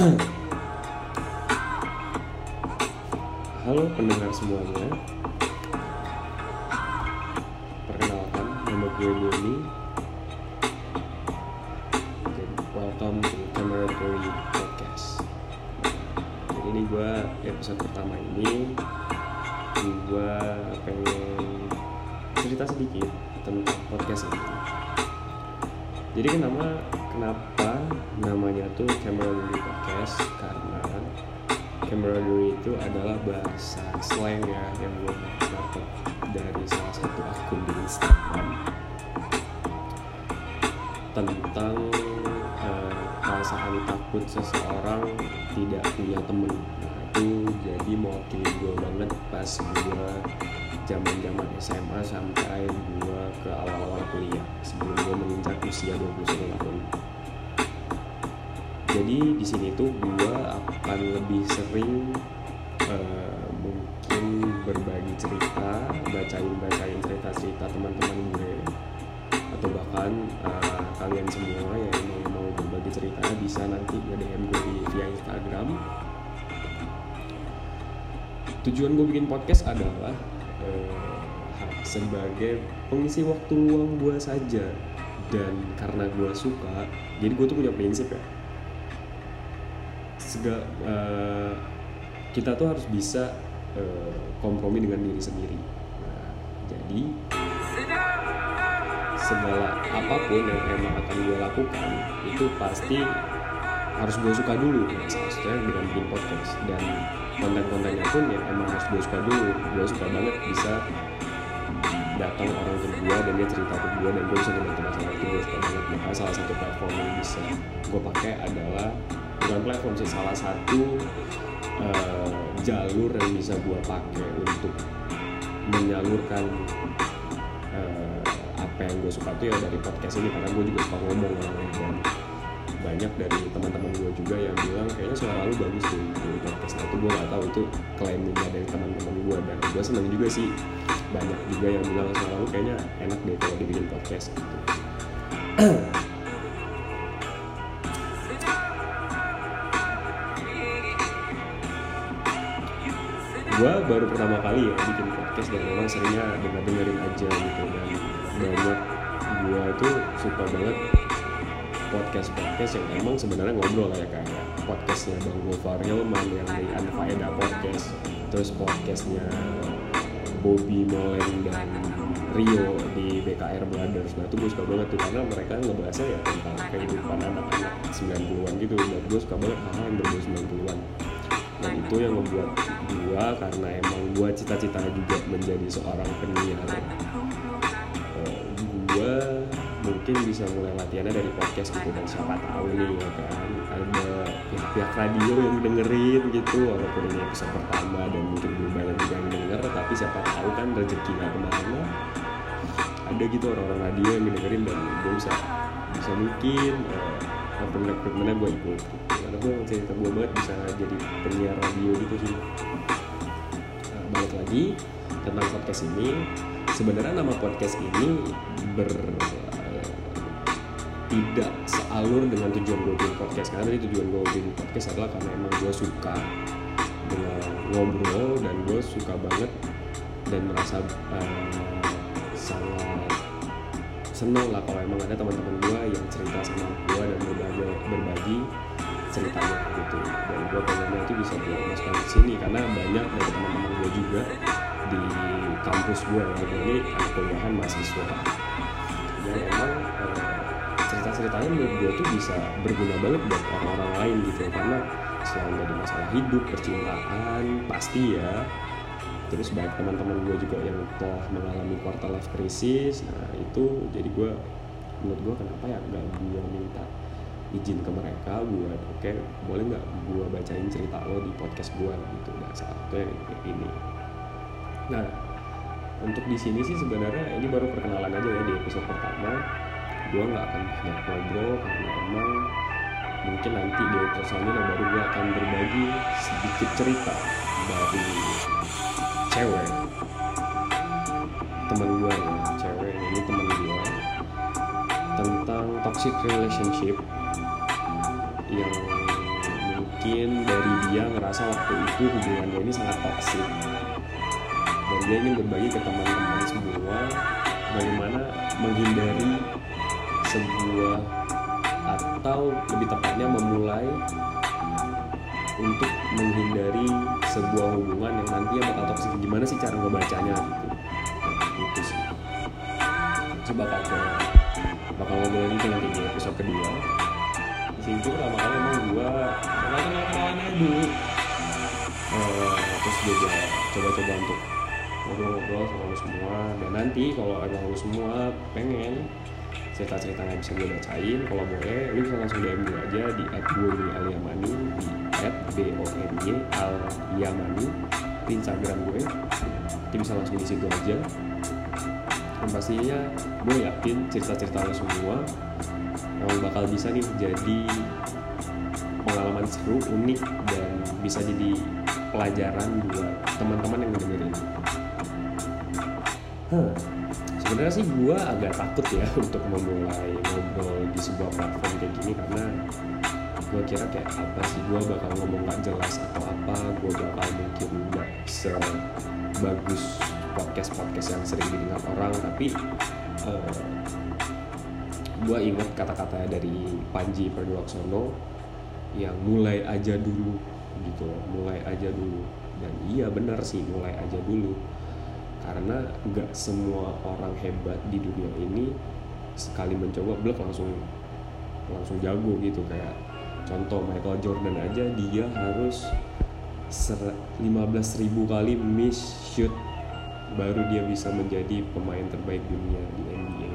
Halo pendengar semuanya. Perkenalkan, nama gue Doni Welcome to Camaraderie Podcast. Jadi ini gue episode pertama ini Gue pengen cerita sedikit tentang podcast ini. Jadi kenapa, kenapa namanya tuh Camaraderie Podcast Karena camaraderie itu adalah bahasa slang ya yang gue dapat dari salah satu akun di Instagram. Tentang uh, perasaan takut seseorang tidak punya temen. nah itu jadi mewakili gue banget pas gue zaman zaman SMA sampai gue ke awal-awal kuliah sebelum gue menginjak usia 21 tahun. Jadi di sini tuh gue akan lebih sering uh, mungkin berbagi cerita bacain bacain cerita cerita teman-teman gue atau bahkan uh, kalian semua yang mau mau berbagi cerita bisa nanti nge DM gue di via Instagram tujuan gue bikin podcast adalah uh, sebagai pengisi waktu luang gue saja dan karena gue suka jadi gue tuh punya prinsip ya segala uh, kita tuh harus bisa uh, kompromi dengan diri sendiri. Nah, jadi segala apa pun yang emang akan gue lakukan itu pasti harus gue suka dulu. Nah, salah satunya dengan bikin podcast dan konten-kontennya pun yang emang harus gue suka dulu. Gue suka banget bisa datang orang ke gue dan dia cerita ke gue dan gue bisa ngebantu masalah itu. Gue suka banget. Maka salah satu platform yang bisa gue pakai adalah bukan platform sih salah satu uh, jalur yang bisa gue pakai untuk menyalurkan uh, apa yang gue suka tuh ya dari podcast ini. Karena gue juga suka ngomong orangnya. dan banyak dari teman-teman gue juga yang bilang kayaknya suara lu bagus tuh di podcast nah itu gue gak tahu itu klaimnya dari teman-teman gue dan gue seneng juga sih banyak juga yang bilang suara lu kayaknya enak deh kalau dibikin podcast gitu. Gue baru pertama kali ya bikin podcast dan memang seringnya denger dengerin aja gitu. Dan banyak gue tuh suka banget podcast podcast yang emang sebenarnya ngobrol ya kayak podcastnya bang Gofar Hilman yang di Anfaeda podcast. Terus podcastnya Bobby Molen dan Rio di BKR Brothers. Nah itu gue suka banget tuh karena mereka ngebahasnya ya tentang kehidupan anak-anak 90-an gitu. Dan gue suka banget hal-hal yang berbau 90-an dan itu yang membuat gue karena emang gue cita-citanya juga menjadi seorang penyiar. Uh, gue mungkin bisa mulai latihannya dari podcast gitu dan siapa tahu nih ya kan ada pihak-pihak radio yang dengerin gitu walaupun ini episode pertama dan mungkin belum banyak juga yang denger tapi siapa tahu kan rezeki gak ke mana ada gitu orang-orang radio yang dengerin dan gue bisa bisa mungkin uh, open recruitmentnya gue ikut karena gue cerita gue banget bisa jadi penyiar radio gitu sih. Nah, balik lagi tentang podcast ini. Sebenarnya nama podcast ini ber tidak sealur dengan tujuan gue bikin podcast. Karena tadi tujuan gue bikin podcast adalah karena emang gue suka dengan ngobrol dan gue suka banget dan merasa uh, sangat senang lah kalau emang ada teman-teman gue yang cerita sama gue dan berbagi, berbagi ceritanya gitu. Dan gue pengennya itu bisa gue masukkan ke sini karena banyak dari teman-teman gue juga di kampus gue ya ini kuliahan mahasiswa. Yang emang uh, cerita-ceritanya menurut gue tuh bisa berguna banget buat orang-orang lain gitu. Karena selain dari masalah hidup percintaan pasti ya. Terus banyak teman-teman gue juga yang telah mengalami quarter life crisis. Nah itu jadi gue menurut gue kenapa ya nggak gue minta izin ke mereka buat oke okay, boleh nggak gue bacain cerita lo di podcast gue gitu nah satunya ini. Nah untuk di sini sih sebenarnya ini baru perkenalan aja ya di episode pertama gue nggak akan banyak ngobrol karena emang mungkin nanti di episode selanjutnya baru gue akan berbagi sedikit cerita dari cewek. Teman gue ya cewek ini teman gue tentang toxic relationship yang mungkin dari dia ngerasa waktu itu hubungannya ini sangat toksik dan dia ingin berbagi ke teman-teman semua bagaimana menghindari sebuah atau lebih tepatnya memulai untuk menghindari sebuah hubungan yang nantinya bakal toksik gimana sih cara ngebacanya gitu? Itu sih. Coba bakal bakal ngobrol itu nanti di episode kedua. Di sini tuh pertama kali emang gua kenal kenal kenalannya dulu. Uh, terus juga coba-coba untuk ngobrol-ngobrol sama lu semua. Dan nanti kalau emang lu semua pengen cerita-cerita yang bisa gue bacain kalau boleh lu bisa langsung DM gue aja di @boni_aliamani di @b-o-n-y aliamani di Instagram gue Jadi bisa langsung di situ aja dan pastinya gue yakin cerita-cerita lo semua yang bakal bisa nih jadi pengalaman seru unik dan bisa jadi pelajaran buat teman-teman yang dengerin. Huh. Sebenarnya sih gue agak takut ya untuk memulai ngobrol di sebuah platform kayak gini karena gue kira kayak apa sih? Gue bakal ngomong gak jelas atau apa? Gue bakal mungkin gak sebagus podcast podcast yang sering didengar orang tapi uh, gue ingat kata-katanya dari Panji Pragiwaksono yang mulai aja dulu gitu mulai aja dulu. Dan iya benar sih mulai aja dulu karena nggak semua orang hebat di dunia ini sekali mencoba blek langsung langsung jago gitu. Kayak contoh Michael Jordan aja dia harus 15.000 kali miss shoot baru dia bisa menjadi pemain terbaik dunia di NBA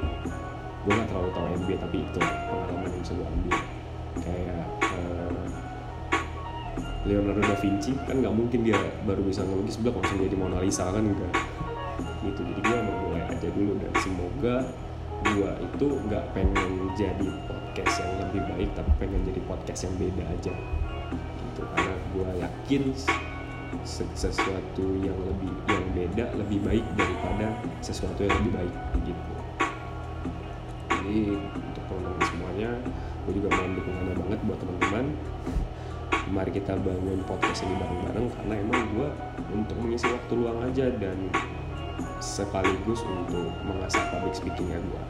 gue gak terlalu tahu NBA tapi itu pengalaman yang bisa gue ambil. Kayak uh, Leonardo da Vinci kan nggak mungkin dia baru bisa ngelukis blok langsung jadi Mona Lisa kan enggak gitu jadi gue mau mulai aja dulu. Dan semoga gue itu nggak pengen jadi podcast yang lebih baik tapi pengen jadi podcast yang beda aja. Gitu. Karena gue yakin sesuatu yang lebih yang beda lebih baik daripada sesuatu yang lebih baik gitu. Jadi untuk teman-teman semuanya gue juga mohon dukungannya banget buat teman-teman. Mari kita bangun podcast ini bareng-bareng karena emang gue untuk mengisi waktu luang aja dan sekaligus untuk mengasah public speakingnya gue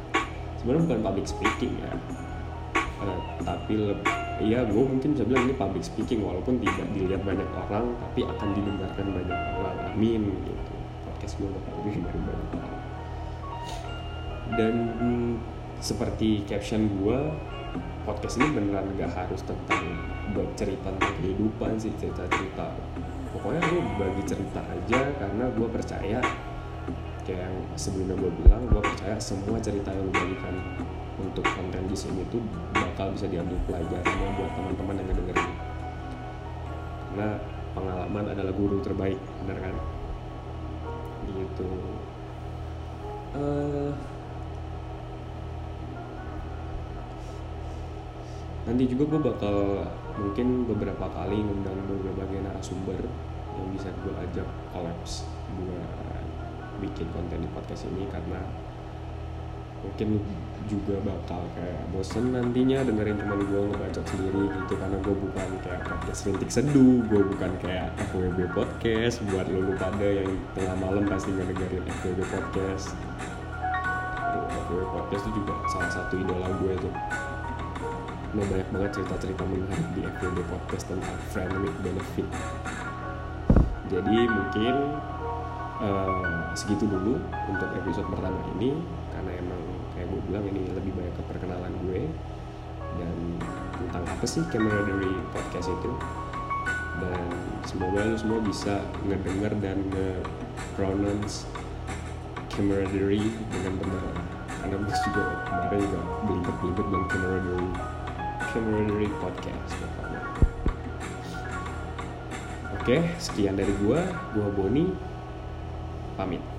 sebenarnya bukan public speaking ya. Uh, tapi lebih ya gue mungkin bisa bilang ini public speaking walaupun tidak dilihat banyak orang tapi akan didengarkan banyak orang. Amin gitu. Podcast gue bakal didengarkan banyak orang. Dan seperti caption gue podcast ini beneran gak harus tentang cerita tentang kehidupan sih cerita-cerita. Pokoknya gue bagi cerita aja karena gue percaya kayak yang sebelumnya gue bilang gue percaya semua cerita yang lo bagikan untuk konten di sini tuh bakal bisa diambil pelajarannya buat teman-teman yang ngedengerin. Karena pengalaman adalah guru terbaik bener kan? Gitu. Uh, nanti juga gue bakal mungkin beberapa kali ngundang berbagai narasumber yang bisa gue ajak kolaps buat bikin konten di podcast ini karena mungkin juga bakal kayak bosen nantinya dengerin teman gue ngebacot sendiri gitu karena gue bukan kayak podcast rintik seduh gue bukan kayak FWB podcast buat lo pada yang tengah malam pasti ngedengerin FWB podcast. FWB podcast itu juga salah satu idola gue tuh Nah, banyak banget cerita-cerita menarik di FWB podcast tentang friend with benefit. Jadi mungkin uh, segitu dulu untuk episode pertama ini karena emang kayak gue bilang ini lebih banyak ke perkenalan gue dan tentang apa sih camaraderie podcast itu. Dan semoga lu semua bisa ngedenger dan nge-pronounce camaraderie dengan benar. Karena gue juga kemarin juga belibet-belibet dan camaraderie camaraderie podcast pokoknya. Oke sekian dari gue gue Boni pamit